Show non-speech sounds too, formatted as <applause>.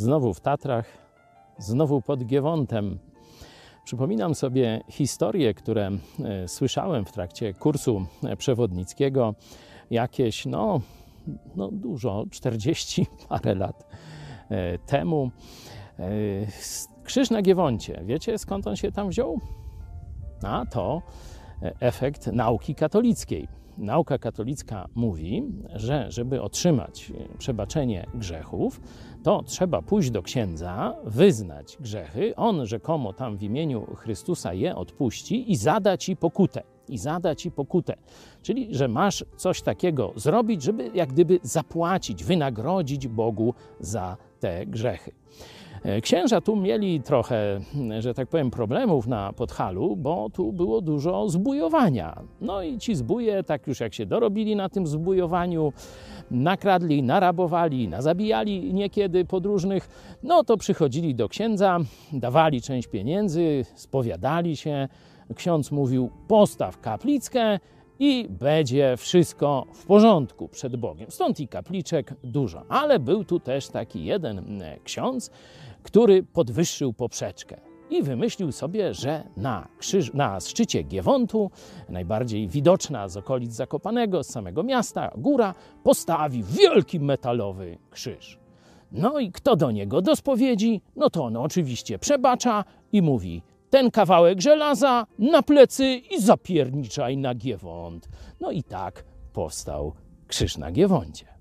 Znowu w Tatrach, znowu pod Giewontem. Przypominam sobie historie, które e, słyszałem w trakcie kursu e, przewodnickiego jakieś, no, no dużo, 40 <laughs> parę lat e, temu. Krzyż na Giewoncie. Wiecie skąd on się tam wziął? A to efekt nauki katolickiej. Nauka katolicka mówi, że żeby otrzymać przebaczenie grzechów, to trzeba pójść do księdza, wyznać grzechy, on rzekomo tam w imieniu Chrystusa je odpuści i zada ci pokutę. I zada ci pokutę. Czyli, że masz coś takiego zrobić, żeby jak gdyby zapłacić, wynagrodzić Bogu za te grzechy. E, księża tu mieli trochę, że tak powiem, problemów na Podhalu, bo tu było dużo zbujowania. No i ci zbuje, tak już jak się dorobili na tym zbujowaniu, nakradli, narabowali, nazabijali niekiedy podróżnych, no to przychodzili do księdza, dawali część pieniędzy, spowiadali się. Ksiądz mówił: postaw kaplickę i będzie wszystko w porządku przed Bogiem. Stąd i kapliczek dużo. Ale był tu też taki jeden ksiądz, który podwyższył poprzeczkę i wymyślił sobie, że na, krzyż, na szczycie Giewontu, najbardziej widoczna z okolic Zakopanego, z samego miasta, góra, postawi wielki metalowy krzyż. No i kto do niego do spowiedzi? No to on oczywiście przebacza i mówi: ten kawałek żelaza na plecy i zapierniczaj na Giewont. No i tak powstał krzyż na Giewoncie.